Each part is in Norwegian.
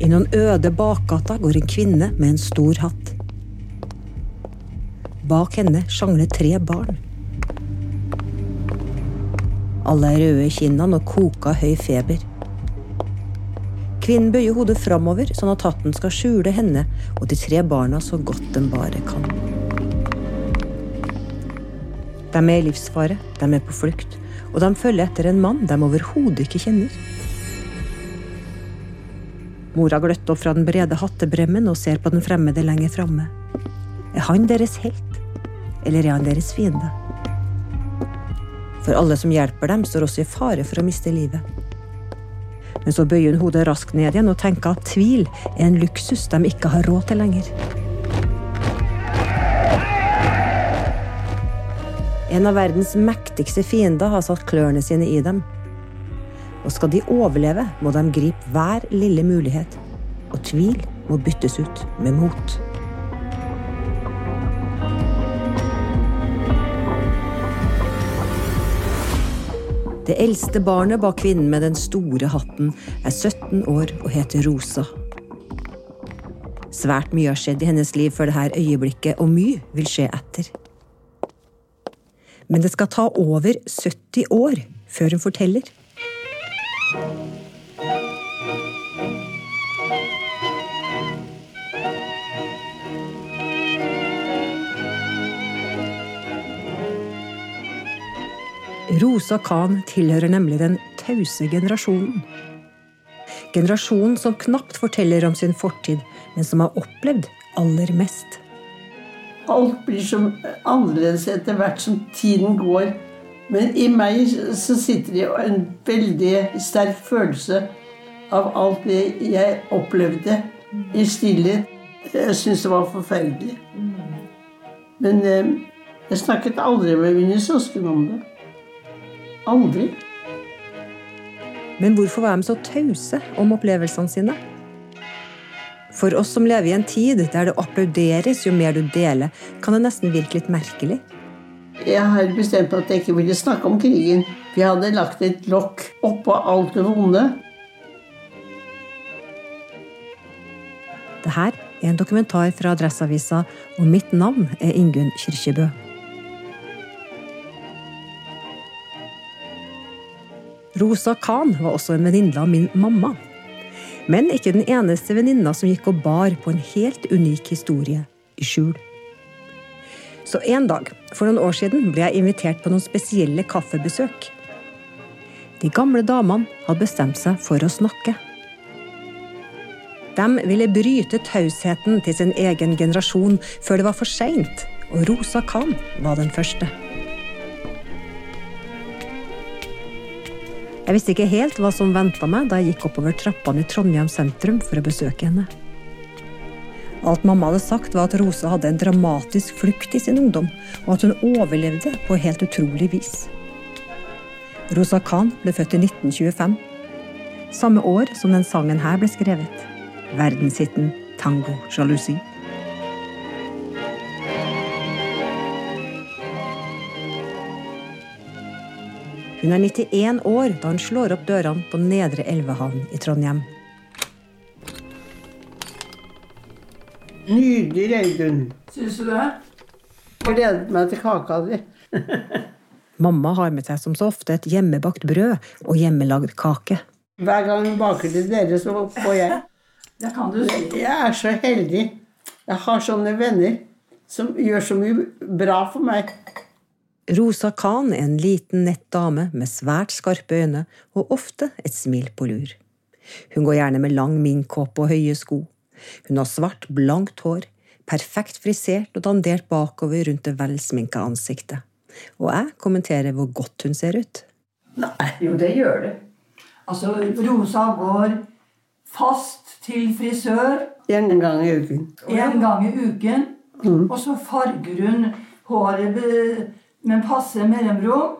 I noen øde bakgata går en kvinne med en stor hatt. Bak henne sjangler tre barn. Alle er røde i kinnene og koker høy feber. Kvinnen bøyer hodet framover, sånn at hatten skal skjule henne og de tre barna så godt den bare kan. De er i livsfare, de er på flukt, og de følger etter en mann de overhodet ikke kjenner. Mora gløtter opp fra den brede hattebremmen og ser på den fremmede lenger framme. Er han deres helt, eller er han deres fiende? For alle som hjelper dem, står også i fare for å miste livet. Men så bøyer hun hodet raskt ned igjen og tenker at tvil er en luksus de ikke har råd til lenger. En av verdens mektigste fiender har satt klørne sine i dem. Og skal de overleve, må de gripe hver lille mulighet. Og tvil må byttes ut med mot. Det eldste barnet bak kvinnen med den store hatten er 17 år og heter Rosa. Svært mye har skjedd i hennes liv før dette øyeblikket, og mye vil skje etter. Men det skal ta over 70 år før hun forteller. Rosa Khan tilhører nemlig den tause generasjonen. Generasjonen som knapt forteller om sin fortid, men som har opplevd aller mest. Alt blir så annerledes etter hvert som tiden går. Men i meg så sitter det en veldig sterk følelse av alt det jeg opplevde i stillhet. Jeg syntes det var forferdelig. Men eh, jeg snakket aldri med mine søsken om det. Aldri. Men hvorfor var de så tause om opplevelsene sine? For oss som lever i en tid der det applauderes jo mer du deler, kan det nesten virke litt merkelig. Jeg har bestemt at jeg ikke ville snakke om krigen. Vi hadde lagt et lokk oppå alt det vonde. Det her er en dokumentar fra Adresseavisa, og mitt navn er Ingunn Kirkebø. Rosa Khan var også en venninne av min mamma. Men ikke den eneste venninna som gikk og bar på en helt unik historie i skjul. Så en dag, for noen år siden, ble jeg invitert på noen spesielle kaffebesøk. De gamle damene hadde bestemt seg for å snakke. De ville bryte tausheten til sin egen generasjon før det var for seint, og Rosa Khan var den første. Jeg visste ikke helt hva som venta meg da jeg gikk oppover trappene i Trondheim sentrum for å besøke henne. Alt mamma hadde sagt, var at Rosa hadde en dramatisk flukt i sin ungdom, og at hun overlevde på helt utrolig vis. Rosa Khan ble født i 1925, samme år som den sangen her ble skrevet. Verdenshiten Tango Jalousi. Hun er 91 år da hun slår opp dørene på Nedre Elvehavn i Trondheim. Nydelig, Reidun. Syns du det? Gleder meg til kaka di. Mamma har med seg som så ofte et hjemmebakt brød og hjemmelagd kake. Hver gang hun baker til dere, så får jeg. Det kan du si. Jeg er så heldig. Jeg har sånne venner som gjør så mye bra for meg. Rosa Khan er en liten, nett dame med svært skarpe øyne og ofte et smil på lur. Hun går gjerne med lang minkkåpe og høye sko. Hun har svart, blankt hår, perfekt frisert og dandert bakover rundt det velsminka ansiktet. Og jeg kommenterer hvor godt hun ser ut. Nei. Jo, det gjør det. Altså, Rosa går fast til frisør En gang i uken. én gang i uken. Og så farger hun håret med passe mellomrom.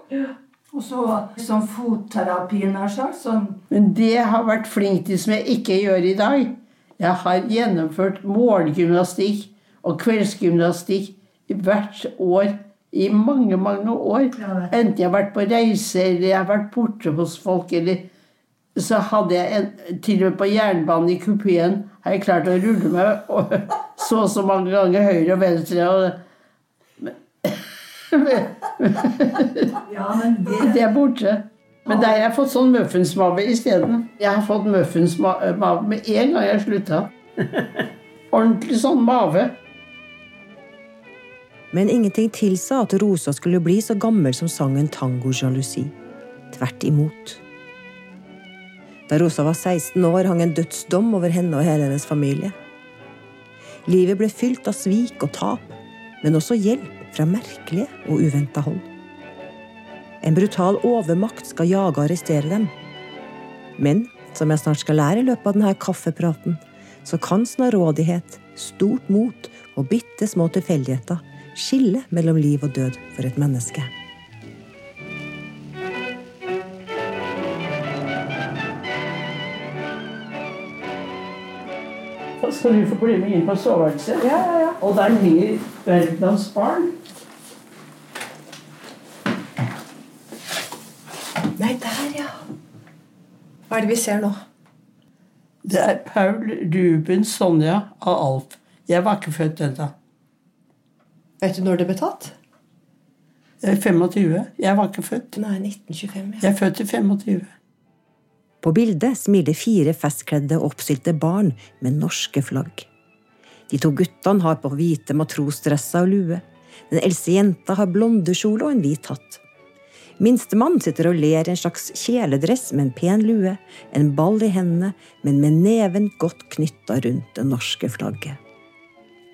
Og så som fotterapi, nær sagt. Sånn Men det har vært flink til som jeg ikke gjør i dag. Jeg har gjennomført morgengymnastikk og kveldsgymnastikk hvert år i mange, mange år. Enten jeg har vært på reise eller jeg har vært borte hos folk. eller så hadde jeg en, til og med på jernbanen i kupeen har jeg klart å rulle meg og, så og så mange ganger høyre og venstre. Og, Ja, men det det er borte. Men der har jeg fått sånn muffinsmage isteden. Jeg har fått muffinsmage med en gang jeg slutta. Ordentlig sånn mave. Men ingenting tilsa at Rosa skulle bli så gammel som sangen Tango Jalusi. Tvert imot. Da Rosa var 16 år, hang en dødsdom over henne og hele hennes familie. Livet ble fylt av svik og tap, men også hjelp fra merkelige og uventa hold. En brutal overmakt skal jage og arrestere dem. Men som jeg snart skal lære i løpet av denne kaffepraten, så kan snarrådighet, stort mot og bitte små tilfeldigheter skille mellom liv og død for et menneske. Så skal du få bli med inn på soveværelset. Og der ligger verdens barn. Nei, der, ja. Hva er det vi ser nå? Det er Paul, Ruben, Sonja og Alf. Jeg var ikke født ennå. Vet du når det ble tatt? Jeg er 25. Jeg var ikke født. Nei, 1925. Jeg er født i 25. På bildet smiler fire festkledde og oppstilte barn med norske flagg. De to guttene har på hvite matrosdresser og lue. Den eldste jenta har blondekjole og en hvit hatt. Minstemann sitter og ler i en slags kjeledress med en pen lue, en ball i hendene, men med neven godt knytta rundt det norske flagget.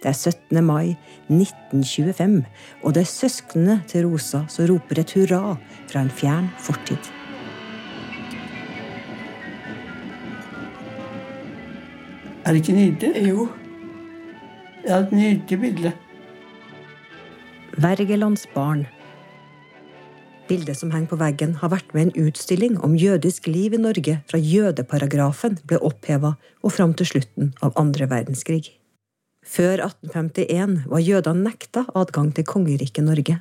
Det er 17. mai 1925, og det er søsknene til Rosa som roper et hurra fra en fjern fortid. Er det ikke nydelig? Jo. Det er et nydelig bilde. Wergelands barn. Bildet som henger på veggen, har vært med i en utstilling om jødisk liv i Norge fra jødeparagrafen ble oppheva og fram til slutten av andre verdenskrig. Før 1851 var jødene nekta adgang til kongeriket Norge.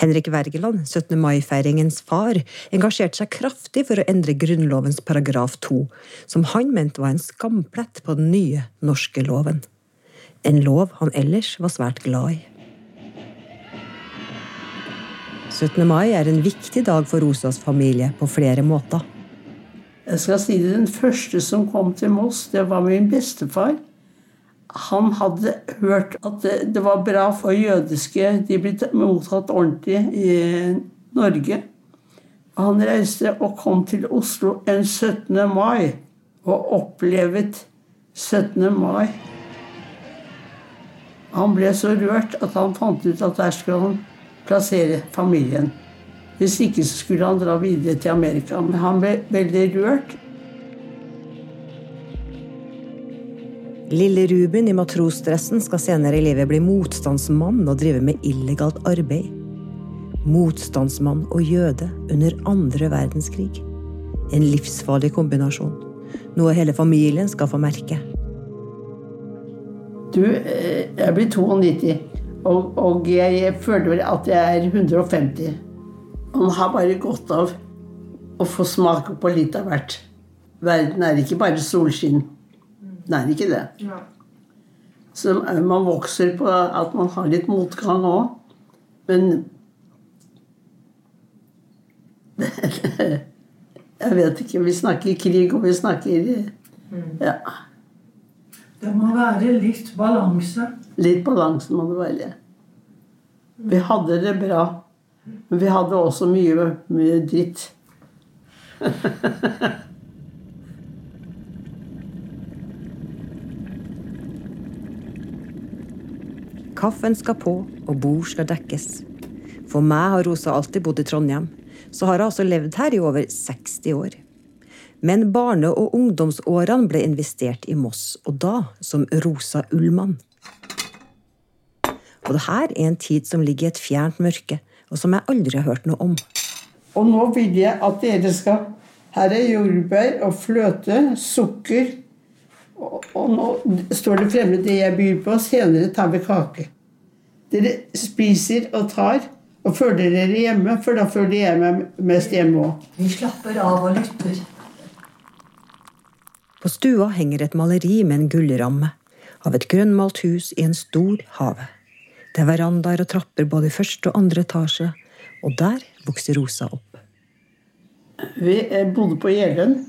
Henrik Wergeland, 17. mai-feiringens far, engasjerte seg kraftig for å endre Grunnlovens paragraf 2, som han mente var en skamplett på den nye norske loven. En lov han ellers var svært glad i. 17. mai er en viktig dag for Rosas familie på flere måter. Jeg skal si det, Den første som kom til Moss, det var min bestefar. Han hadde hørt at det, det var bra for jødiske De ble mottatt ordentlig i Norge. Han reiste og kom til Oslo en 17. mai og opplevet 17. mai. Han ble så rørt at han fant ut at der skulle han plassere familien. Hvis ikke så skulle han dra videre til Amerika. Men han ble veldig rørt. Lille Ruben i matrosdressen skal senere i livet bli motstandsmann og drive med illegalt arbeid. Motstandsmann og jøde under andre verdenskrig. En livsfarlig kombinasjon. Noe hele familien skal få merke. Du, eh, jeg blir 92, og, og jeg føler at jeg er 150. Man har bare godt av å få smake på litt av hvert. Verden er ikke bare solskinn. Den er ikke det. Så eh, man vokser på at man har litt motgang òg. Men Jeg vet ikke. Vi snakker krig, og vi snakker Ja. Det må være litt balanse. Litt balanse må det være. Vi hadde det bra, men vi hadde også mye, mye dritt. Kaffen skal på, og bord skal dekkes. For meg har Rosa alltid bodd i Trondheim, så har hun altså levd her i over 60 år. Men barne- og ungdomsårene ble investert i Moss, og da som Rosa Ullmann. Og det her er en tid som ligger i et fjernt mørke, og som jeg aldri har hørt noe om. Og nå vil jeg at dere skal Her er jordbær og fløte, sukker. Og, og nå står det fremme det jeg byr på. Senere tar vi kake. Dere spiser og tar og føler dere hjemme, for da føler jeg meg mest hjemme òg. Vi slapper av og lytter. På stua henger et maleri med en gullramme av et grønnmalt hus i en stor hage. Det er verandaer og trapper både i første og andre etasje, og der vokser Rosa opp. Vi bodde på Jeløen,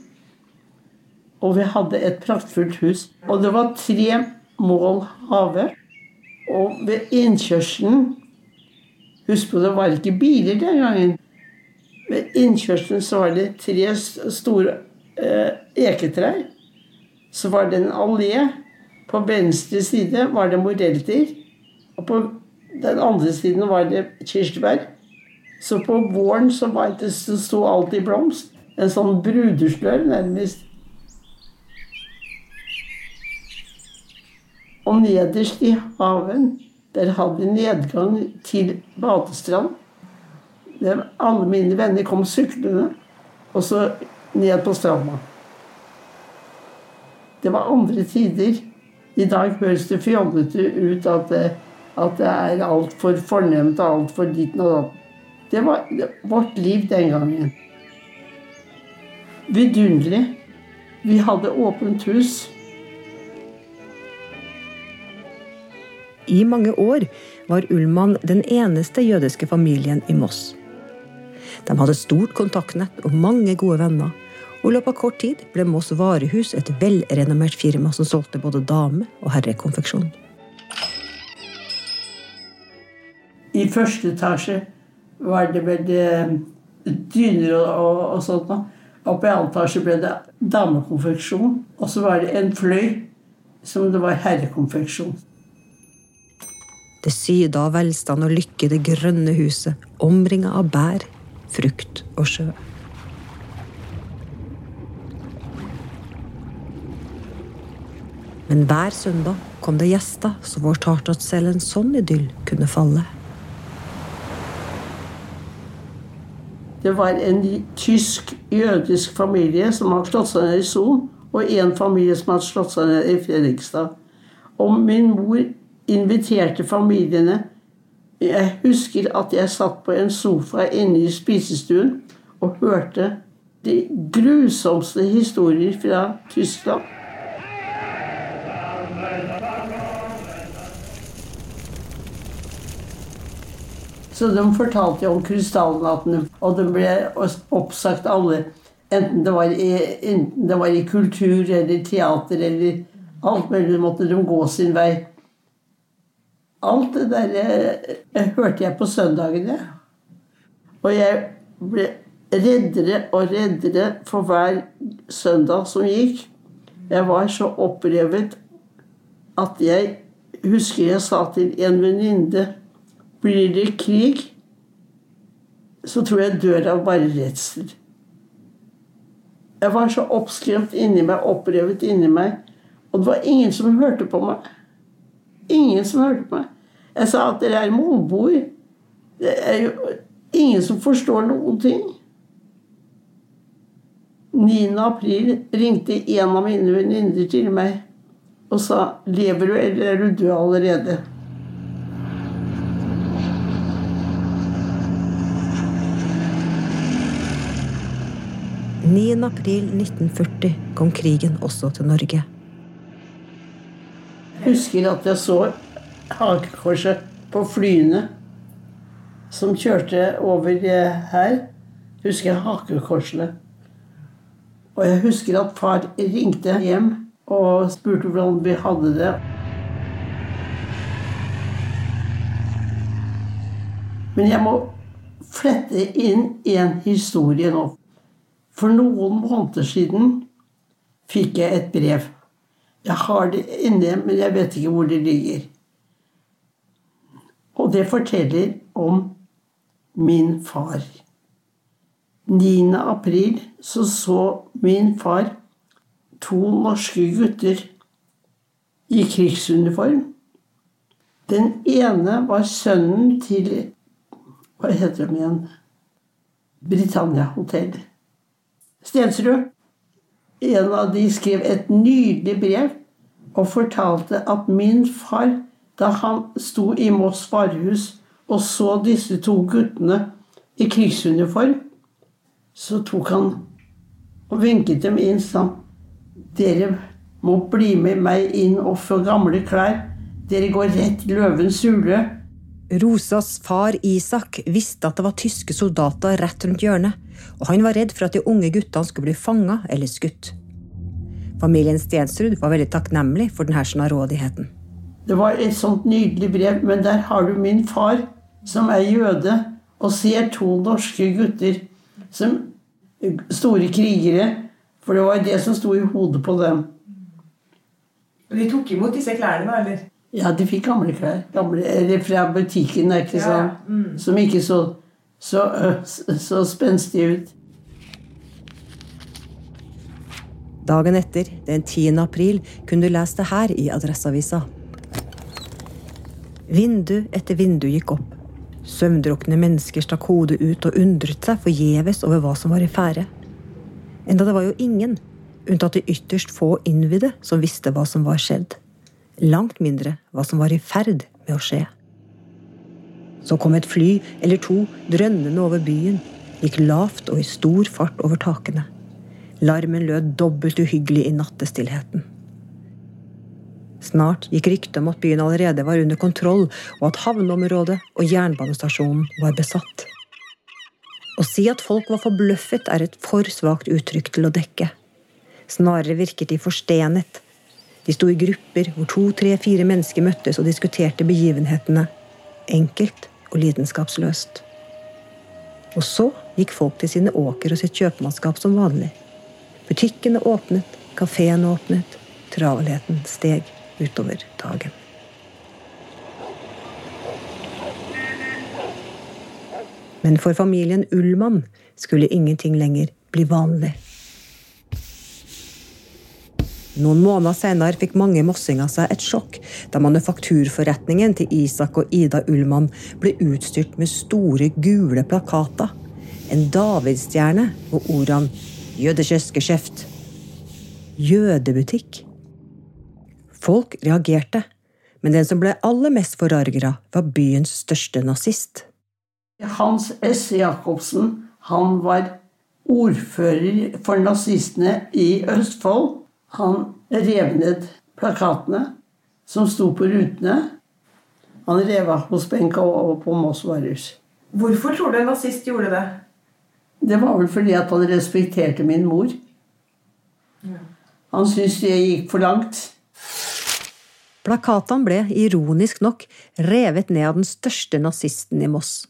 og vi hadde et praktfullt hus. Og det var tre mål hage. Og ved innkjørselen Husk på, det var ikke biler den gangen. Ved innkjørselen så var det tre store eh, eketrær. Så var det en allé. På venstre side var det morelter. Og på den andre siden var det kirsebær. Så på våren så, var det, så sto alt i blomst. En sånn brudeslør, nærmest. Og nederst i haven, der hadde vi nedgang til badestrand. Der alle mine venner kom syklende, og så ned på stranda. Det var andre tider. I dag høres det fjollete ut at det, at det er altfor fornemt og altfor ditt og datt. Det var vårt liv den gangen. Vidunderlig. Vi hadde åpent hus. I mange år var Ullmann den eneste jødiske familien i Moss. De hadde stort kontaktnett og mange gode venner. Og i løpet av kort tid ble Moss varehus et velrenommert firma som solgte både dame- og herrekonfeksjon. I første etasje var det vel eh, dyner og, og, og sånt. da. Oppe i annen etasje ble det damekonfeksjon. Og så var det en fløy som det var herrekonfeksjon. Det syda av velstand og lykke det grønne huset, omringa av bær, frukt og sjø. Men hver søndag kom det gjester som at selv en sånn idyll kunne falle. Det var en tysk-jødisk familie som hadde slått seg ned i Son, og en familie som hadde slått seg ned i Fredrikstad. Og min mor inviterte familiene. Jeg husker at jeg satt på en sofa inne i spisestuen og hørte de grusomste historier fra Tyskland. Så de fortalte jo om krystallnattene, og de ble oppsagt alle. Enten det, var i, enten det var i kultur eller teater eller alt mulig, måtte de gå sin vei. Alt det der jeg, hørte jeg på søndagene. Og jeg ble reddere og reddere for hver søndag som gikk. Jeg var så opprevet at jeg husker jeg sa til en venninne blir det krig, så tror jeg dør av bare redsel. Jeg var så oppskremt inni meg, opprevet inni meg. Og det var ingen som hørte på meg. Ingen som hørte på meg. Jeg sa at dere er målboer. Det er jo ingen som forstår noen ting. 9. april ringte en av mine venninner til meg og sa 'Lever du, eller er du død allerede?' 9. april 1940 kom krigen også til Norge. Jeg husker at jeg så hakekorset på flyene som kjørte over her. Husker jeg hakekorsene. Og jeg husker at far ringte hjem og spurte hvordan vi hadde det. Men jeg må flette inn en historie nå. For noen måneder siden fikk jeg et brev. Jeg har det inne, men jeg vet ikke hvor det ligger. Og det forteller om min far. 9. april så så min far to norske gutter i krigsuniform. Den ene var sønnen til Hva heter de igjen? Britannia Hotell. Stensrud. En av de skrev et nydelig brev og fortalte at min far, da han sto i Moss varehus og så disse to guttene i krigsuniform, så tok han og vinket dem inn sånn. Dere må bli med meg inn og få gamle klær. Dere går rett i løvens hule. Rosas far Isak visste at det var tyske soldater rett rundt hjørnet, og han var redd for at de unge guttene skulle bli fanga eller skutt. Familien Stensrud var veldig takknemlig for denne snarrådigheten. Det var et sånt nydelig brev, men der har du min far, som er jøde, og ser to norske gutter som store krigere. For det var det som sto i hodet på dem. Og De tok imot disse klærne, da? eller? Ja, de fikk gamle klær. Gamle, eller fra butikken, ikke sant? Ja, mm. Som ikke så, så, så spenstig ut. Dagen etter, den 10. april, kunne du lese det her i Adresseavisa. Vindu etter vindu gikk opp. Søvndrukne mennesker stakk hodet ut og undret seg forgjeves over hva som var i ferde. Enda det var jo ingen, unntatt de ytterst få innvidde, som visste hva som var skjedd. Langt mindre hva som var i ferd med å skje. Så kom et fly eller to drønnende over byen, gikk lavt og i stor fart over takene. Larmen lød dobbelt uhyggelig i nattestillheten. Snart gikk ryktet om at byen allerede var under kontroll, og at havneområdet og jernbanestasjonen var besatt. Å si at folk var forbløffet, er et for svakt uttrykk til å dekke. Snarere virket de forstenet. De sto i grupper hvor to, tre, fire mennesker møttes og diskuterte begivenhetene. Enkelt og lidenskapsløst. Og så gikk folk til sine åker og sitt kjøpmannskap som vanlig. Butikkene åpnet, kafeene åpnet. Travelheten steg utover dagen. Men for familien Ullmann skulle ingenting lenger bli vanlig. Noen måneder senere fikk mange mossinger seg et sjokk da manufakturforretningen til Isak og Ida Ullmann ble utstyrt med store, gule plakater. En davidstjerne og ordene Jødekjøskeskjeft. Jødebutikk. Folk reagerte, men den som ble aller mest forargra, var byens største nazist. Hans S. Jacobsen han var ordfører for nazistene i Østfold. Han rev ned plakatene som sto på rutene. Han rev av hos Benka og på Moss varehus. Hvorfor tror du en nazist gjorde det? Det var vel fordi at han respekterte min mor. Han syntes det gikk for langt. Plakatene ble, ironisk nok, revet ned av den største nazisten i Moss.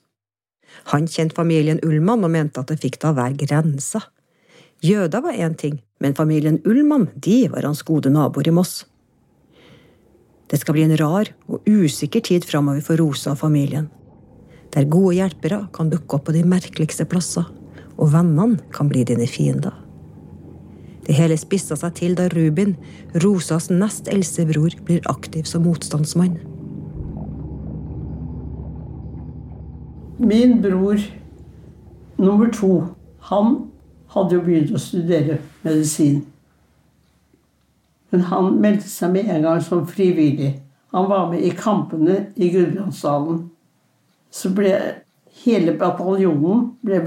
Han kjente familien Ullmann og mente at det fikk da være grenser. Jøder var én ting, men familien Ullmann de var hans gode naboer i Moss. Det skal bli en rar og usikker tid framover for Rosa og familien, der gode hjelpere kan dukke opp på de merkeligste plasser og vennene kan bli dine fiender. Det hele spissa seg til da Rubin, Rosas nest eldste bror, blir aktiv som motstandsmann. Min bror nummer to, han hadde jo begynt å studere medisin. Men han meldte seg med en gang som frivillig. Han var med i kampene i Gudbrandsdalen. Så ble Hele bataljonen ble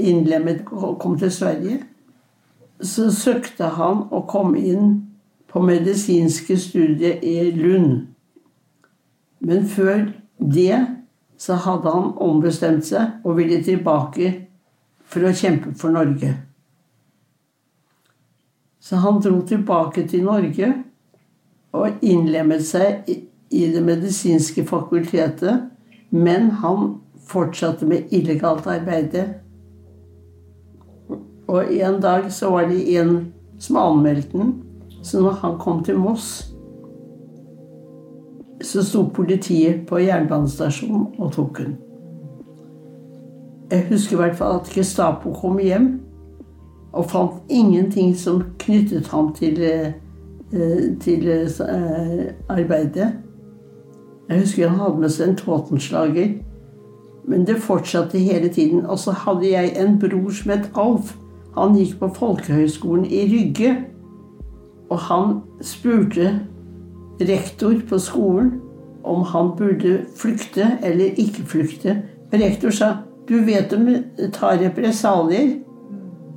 innlemmet og kom til Sverige. Så søkte han å komme inn på medisinske studier i Lund. Men før det så hadde han ombestemt seg og ville tilbake for å kjempe for Norge. Så han dro tilbake til Norge og innlemmet seg i det medisinske fakultetet. Men han fortsatte med illegalt arbeid. Og en dag så var det en som anmeldte den. Så når han kom til Moss, så sto politiet på jernbanestasjonen og tok den. Jeg husker i hvert fall at Gestapo kom hjem og fant ingenting som knyttet ham til, eh, til eh, arbeidet. Jeg husker han hadde med seg en Tåtenslager. men det fortsatte hele tiden. Og så hadde jeg en bror som het Alf. Han gikk på Folkehøgskolen i Rygge. Og han spurte rektor på skolen om han burde flykte eller ikke flykte. Rektor sa du vet de tar represalier.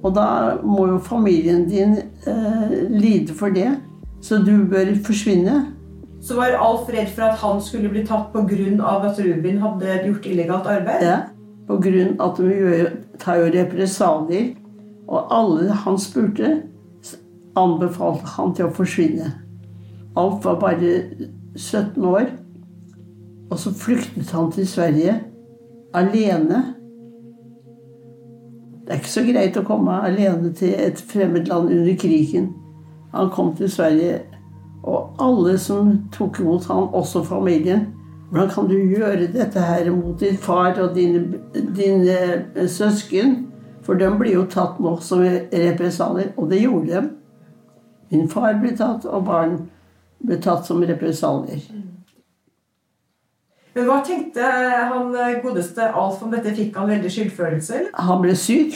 Og da må jo familien din eh, lide for det. Så du bør forsvinne. Så var Alf redd for at han skulle bli tatt pga. at Rubin hadde gjort illegalt arbeid? Ja, av at de gjør, tar jo represalier. Og alle han spurte, anbefalte han til å forsvinne. Alf var bare 17 år. Og så flyktet han til Sverige alene. Det er ikke så greit å komme alene til et fremmed land under krigen. Han kom til Sverige, og alle som tok imot ham, også familien Hvordan kan du gjøre dette her mot din far og dine, dine eh, søsken? For de blir jo tatt nå som represalier, og det gjorde de. Min far ble tatt, og barn ble tatt som represalier. Men hva tenkte han godeste Alf om dette? Fikk han veldig skyldfølelse? Han ble syk.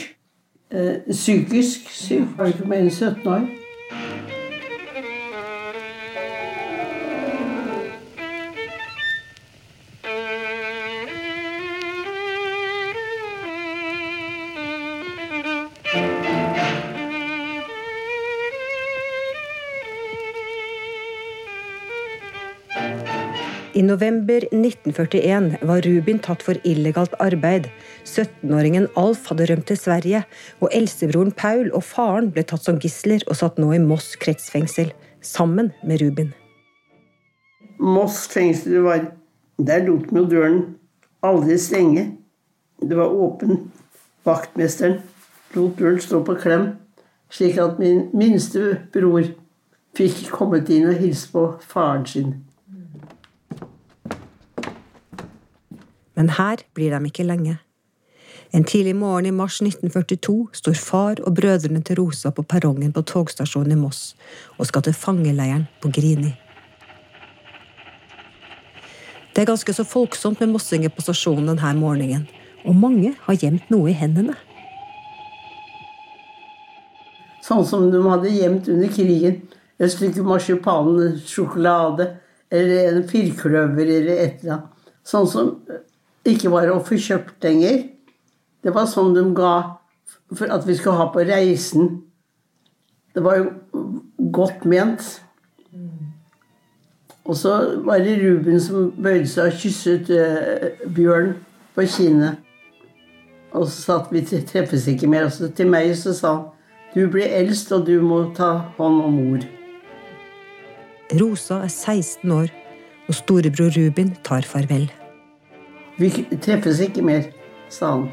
Eh, psykisk syk. Var ikke mer enn 17 år. I november 1941 var Rubin tatt for illegalt arbeid. 17-åringen Alf hadde rømt til Sverige, og eldstebroren Paul og faren ble tatt som gisler og satt nå i Moss kretsfengsel, sammen med Rubin. Moss fengsel var Der lot de døren aldri stenge. Det var åpen. Vaktmesteren lot døren stå på klem, slik at min minste bror fikk kommet inn og hilse på faren sin. Men her blir de ikke lenge. En tidlig morgen i mars 1942 står far og brødrene til Rosa på perrongen på togstasjonen i Moss og skal til fangeleiren på Grini. Det er ganske så folksomt med mossinger på stasjonen denne morgenen, og mange har gjemt noe i hendene. Sånn som de hadde gjemt under krigen. Et stykke marsipansjokolade eller en firkløver eller et eller annet. Sånn som ikke var å få kjøpt lenger. Det var sånn de ga for at vi skulle ha på reisen. Det var jo godt ment. Og så var det Ruben som bøyde seg og kysset eh, Bjørn på kinnet. Og så sa at vi treffes ikke mer. Og så til meg så sa han du blir eldst, og du må ta hånd om mor. Rosa er 16 år, og storebror Rubin tar farvel. Vi treffes ikke mer, sa han.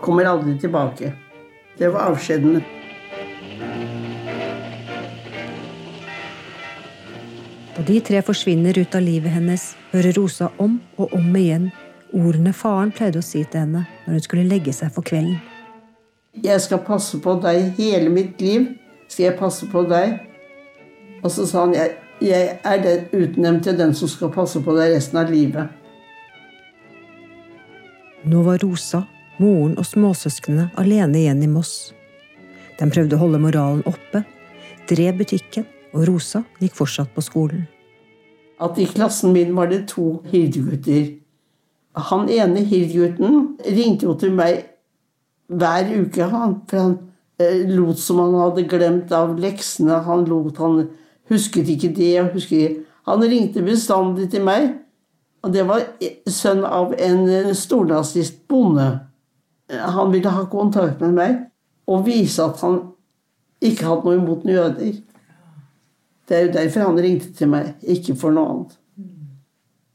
Kommer aldri tilbake. Det var avskjedene. Da de tre forsvinner ut av livet hennes, hører Rosa om og om igjen ordene faren pleide å si til henne når hun skulle legge seg for kvelden. Jeg skal passe på deg hele mitt liv. Skal jeg passe på deg? Og så sa han jeg, jeg er utnevnt til den som skal passe på deg resten av livet. Nå var Rosa, moren og småsøsknene alene igjen i Moss. De prøvde å holde moralen oppe, drev butikken, og Rosa gikk fortsatt på skolen. At i klassen min var det to Hilde-gutter. Han ene Hilde-gutten ringte jo til meg hver uke, han. For han eh, lot som han hadde glemt av leksene. Han lot han husket ikke det og husket det. Han ringte bestandig til meg. Og det var sønn av en stornazist bonde. Han ville ha kontakt med meg og vise at han ikke hadde noe imot jøder. Det er jo derfor han ringte til meg, ikke for noe annet.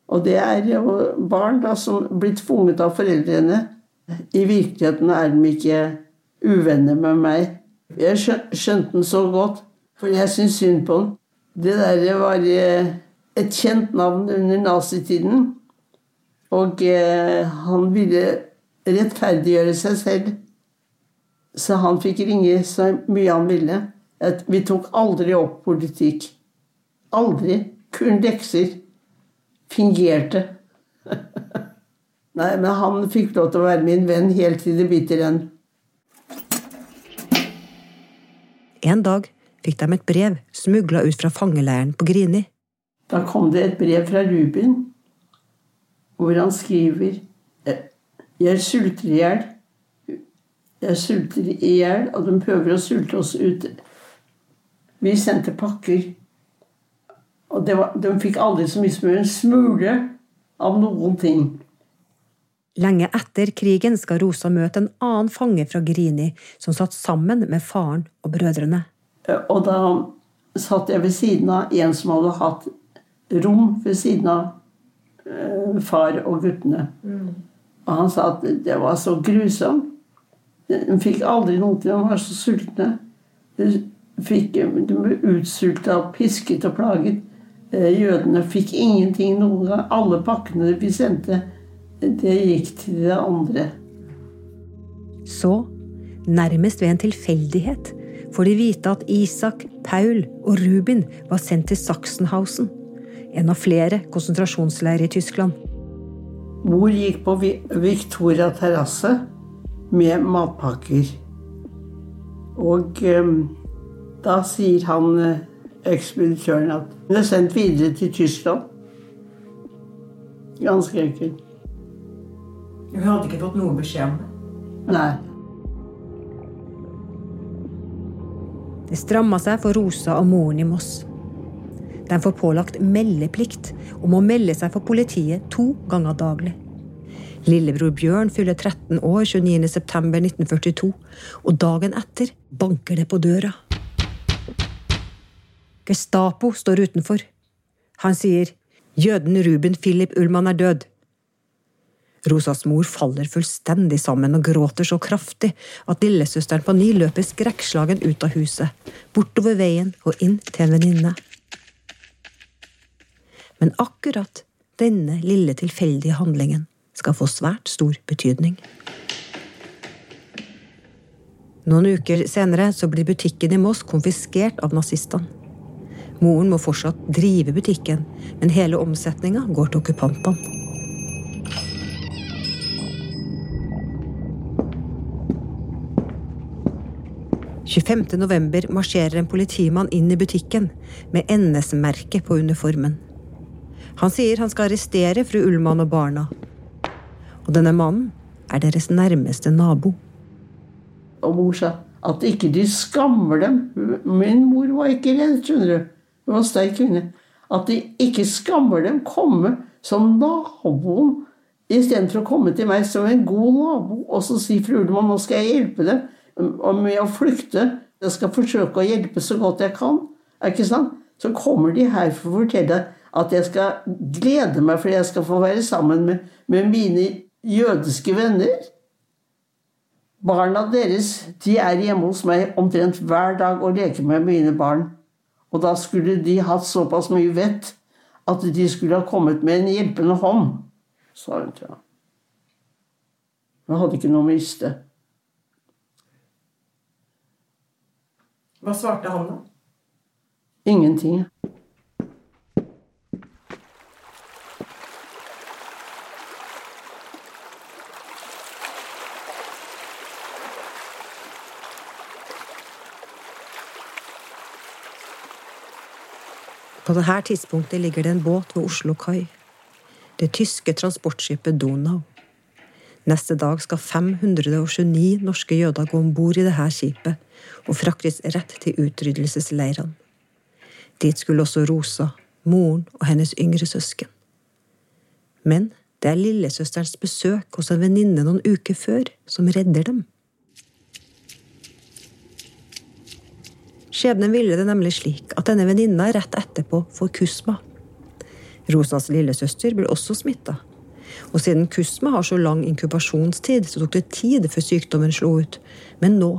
Og det er jo barn da som blir tvunget av foreldrene. I virkeligheten er de ikke uvenner med meg. Jeg skjønte den så godt, for jeg syns synd på den. Det der var et kjent navn under nazitiden. Og eh, han ville rettferdiggjøre seg selv. Så han fikk ringe så mye han ville. Vi tok aldri opp politikk. Aldri. Kun lekser. Fingerte. Nei, men han fikk lov til å være min venn helt til det biter en. En dag fikk de et brev smugla ut fra fangeleiren på Grini. Da kom det et brev fra Rubin, hvor han skriver Jeg sulter i hjel. Jeg sulter i hjel, og de prøver å sulte oss ut. Vi sendte pakker. Og var, de fikk aldri så mye som en smule av noen ting. Lenge etter krigen skal Rosa møte en annen fange fra Grini som satt sammen med faren og brødrene. Og da satt jeg ved siden av en som hadde hatt rom ved siden av eh, far og guttene. Mm. Og han sa at det var så grusomt. De fikk aldri noe til, de var så sultne. De, fikk, de ble utsulta og pisket og plaget. Eh, jødene fikk ingenting noen gang. Alle pakkene vi sendte, det gikk til det andre. Så, nærmest ved en tilfeldighet, får de vite at Isak, Paul og Rubin var sendt til Sachsenhausen, en av flere konsentrasjonsleirer i Tyskland. Mor gikk på Victoria terrasse med matpakker. Og eh, da sier han uh, ekspeditøren at hun er sendt videre til Tyskland. Ganske enkelt. Hun hadde ikke fått noe beskjed om det? Nei. Det stramma seg for Rosa og moren i Moss. De får pålagt meldeplikt om å melde seg for politiet to ganger daglig. Lillebror Bjørn fyller 13 år 29.9.1942, og dagen etter banker det på døra. Gestapo står utenfor. Han sier jøden Ruben Philip Ullmann er død. Rosas mor faller fullstendig sammen og gråter så kraftig at lillesøsteren på ni løper skrekkslagen ut av huset, bortover veien og inn til en venninne. Men akkurat denne lille tilfeldige handlingen skal få svært stor betydning. Noen uker senere så blir butikken i Moss konfiskert av nazistene. Moren må fortsatt drive butikken, men hele omsetninga går til okkupantene. november marsjerer en politimann inn i butikken med NS-merke på uniformen. Han sier han skal arrestere fru Ullmann og barna, og denne mannen er deres nærmeste nabo. Og mor sa at ikke de skammer dem. Min mor var ikke redd, skjønner du. Hun var sterk kvinne. At de ikke skammer dem komme som naboen istedenfor å komme til meg som en god nabo og så si fru Ullmann, nå skal jeg hjelpe dem med å flykte. Jeg skal forsøke å hjelpe så godt jeg kan. Er ikke sant? Så kommer de her for å fortelle at jeg skal glede meg fordi jeg skal få være sammen med, med mine jødiske venner. Barna deres de er hjemme hos meg omtrent hver dag og leker med mine barn. Og da skulle de hatt såpass mye vett at de skulle ha kommet med en hjelpende hånd, sa hun til ham. Hun hadde ikke noe å miste. Hva svarte han, da? Ingenting. På dette tidspunktet ligger det en båt ved Oslo kai. Det tyske transportskipet Donau. Neste dag skal 529 norske jøder gå om bord i dette skipet og fraktes rett til utryddelsesleirene. Dit skulle også Rosa, moren og hennes yngre søsken. Men det er lillesøsterens besøk hos en venninne noen uker før som redder dem. Skjebnen ville det nemlig slik at denne venninna rett etterpå får kusma. Rosas lillesøster blir også smitta. Og siden kusma har så lang inkubasjonstid, så tok det tid før sykdommen slo ut. Men nå,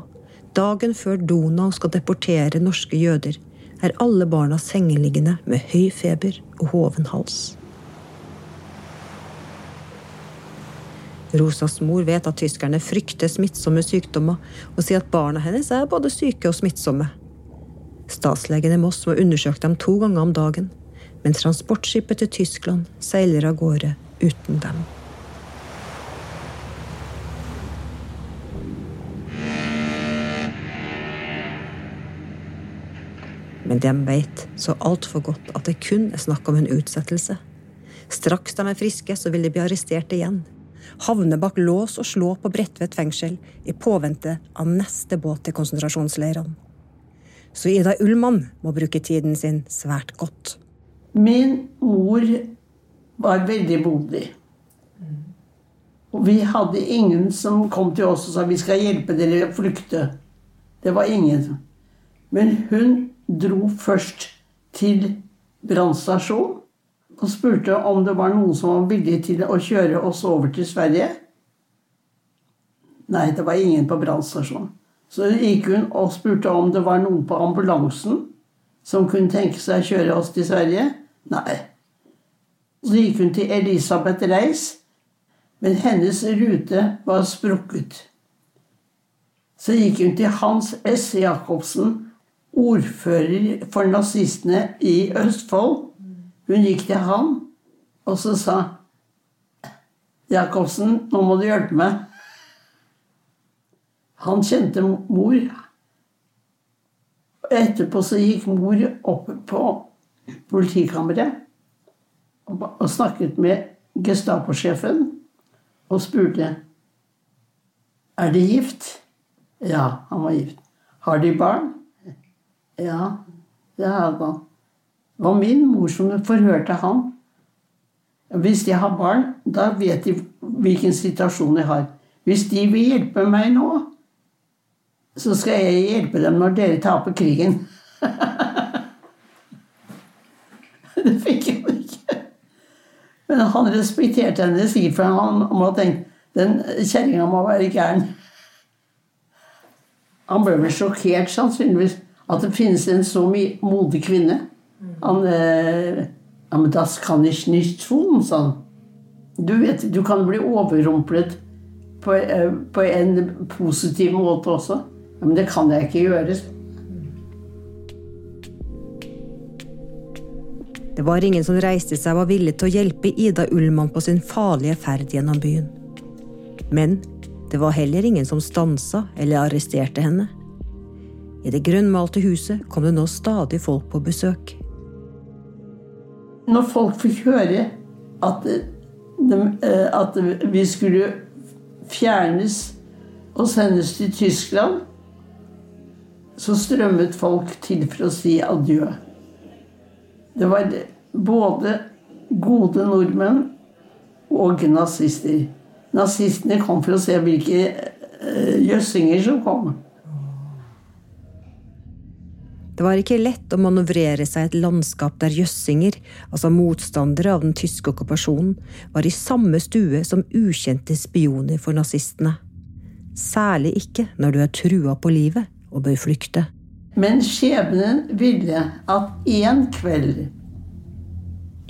dagen før Donau skal deportere norske jøder, er alle barna sengeliggende med høy feber og hoven hals. Rosas mor vet at tyskerne frykter smittsomme sykdommer, og sier at barna hennes er både syke og smittsomme. Statslegen i Moss må undersøke dem to ganger om dagen, men transportskipet til Tyskland seiler av gårde uten dem. Men de vet så altfor godt at det kun er snakk om en utsettelse. Straks de er friske, så vil de bli arrestert igjen. havne bak lås og slå på Bredtvet fengsel i påvente av neste båt til konsentrasjonsleirene. Så Ida Ullmann må bruke tiden sin svært godt. Min mor var veldig modig. Og vi hadde ingen som kom til oss og sa vi skal hjelpe dere å flykte. Det var ingen. Men hun dro først til brannstasjonen og spurte om det var noen som var villig til å kjøre oss over til Sverige. Nei, det var ingen på brannstasjonen. Så gikk hun og spurte om det var noen på ambulansen som kunne tenke seg å kjøre oss til Sverige. Nei. Så gikk hun til Elisabeth Reis, men hennes rute var sprukket. Så gikk hun til Hans S. Jacobsen, ordfører for nazistene i Østfold. Hun gikk til han, og så sa Jacobsen, nå må du hjelpe meg. Han kjente mor. Etterpå så gikk mor opp på politikammeret og snakket med Gestapo-sjefen og spurte er de gift. Ja, han var gift. Har de barn? Ja, det hadde han. Det var min mor som forhørte han. Hvis de har barn, da vet de hvilken situasjon de har. Hvis de vil hjelpe meg nå, så skal jeg hjelpe dem når dere taper krigen. det fikk han ikke. Men han respekterte henne sikkert, for han må tenke den kjerringa må være gæren. Han ble vel sjokkert, sannsynligvis, at det finnes en så modig kvinne. Han eh, men das kan ich nicht tun, sa han. Du vet, du kan bli overrumplet på, eh, på en positiv måte også. Ja, men det kan jeg ikke gjøre. Det var ingen som reiste seg og var villig til å hjelpe Ida Ullmann på sin farlige ferd gjennom byen. Men det var heller ingen som stansa eller arresterte henne. I det grønnmalte huset kom det nå stadig folk på besøk. Når folk fikk høre at, de, eh, at vi skulle fjernes og sendes til Tyskland, så strømmet folk til for å si adjø. Det var både gode nordmenn og nazister. Nazistene kom for å se hvilke eh, jøssinger som kom. Det var ikke lett å manøvrere seg i et landskap der jøssinger, altså motstandere av den tyske okkupasjonen, var i samme stue som ukjente spioner for nazistene. Særlig ikke når du er trua på livet og bør flykte. Men skjebnen ville at én kveld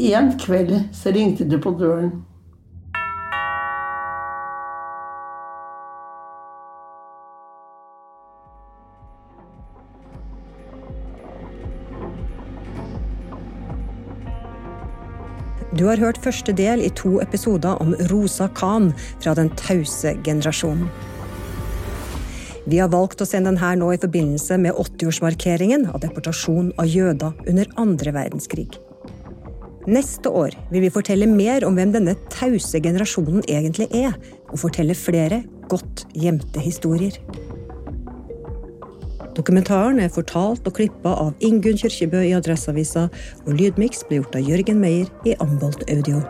En kveld så ringte det på døren. Du har hørt første del i to episoder om Rosa Khan fra Den tause generasjonen. Vi har valgt å sende den her nå i forbindelse med 80-årsmarkeringen av deportasjon av jøder under andre verdenskrig. Neste år vil vi fortelle mer om hvem denne tause generasjonen egentlig er, og fortelle flere godt gjemte historier. Dokumentaren er fortalt og klippa av Ingunn Kyrkjebø i Adresseavisa, og lydmiks ble gjort av Jørgen Meyer i Ambolt Audio.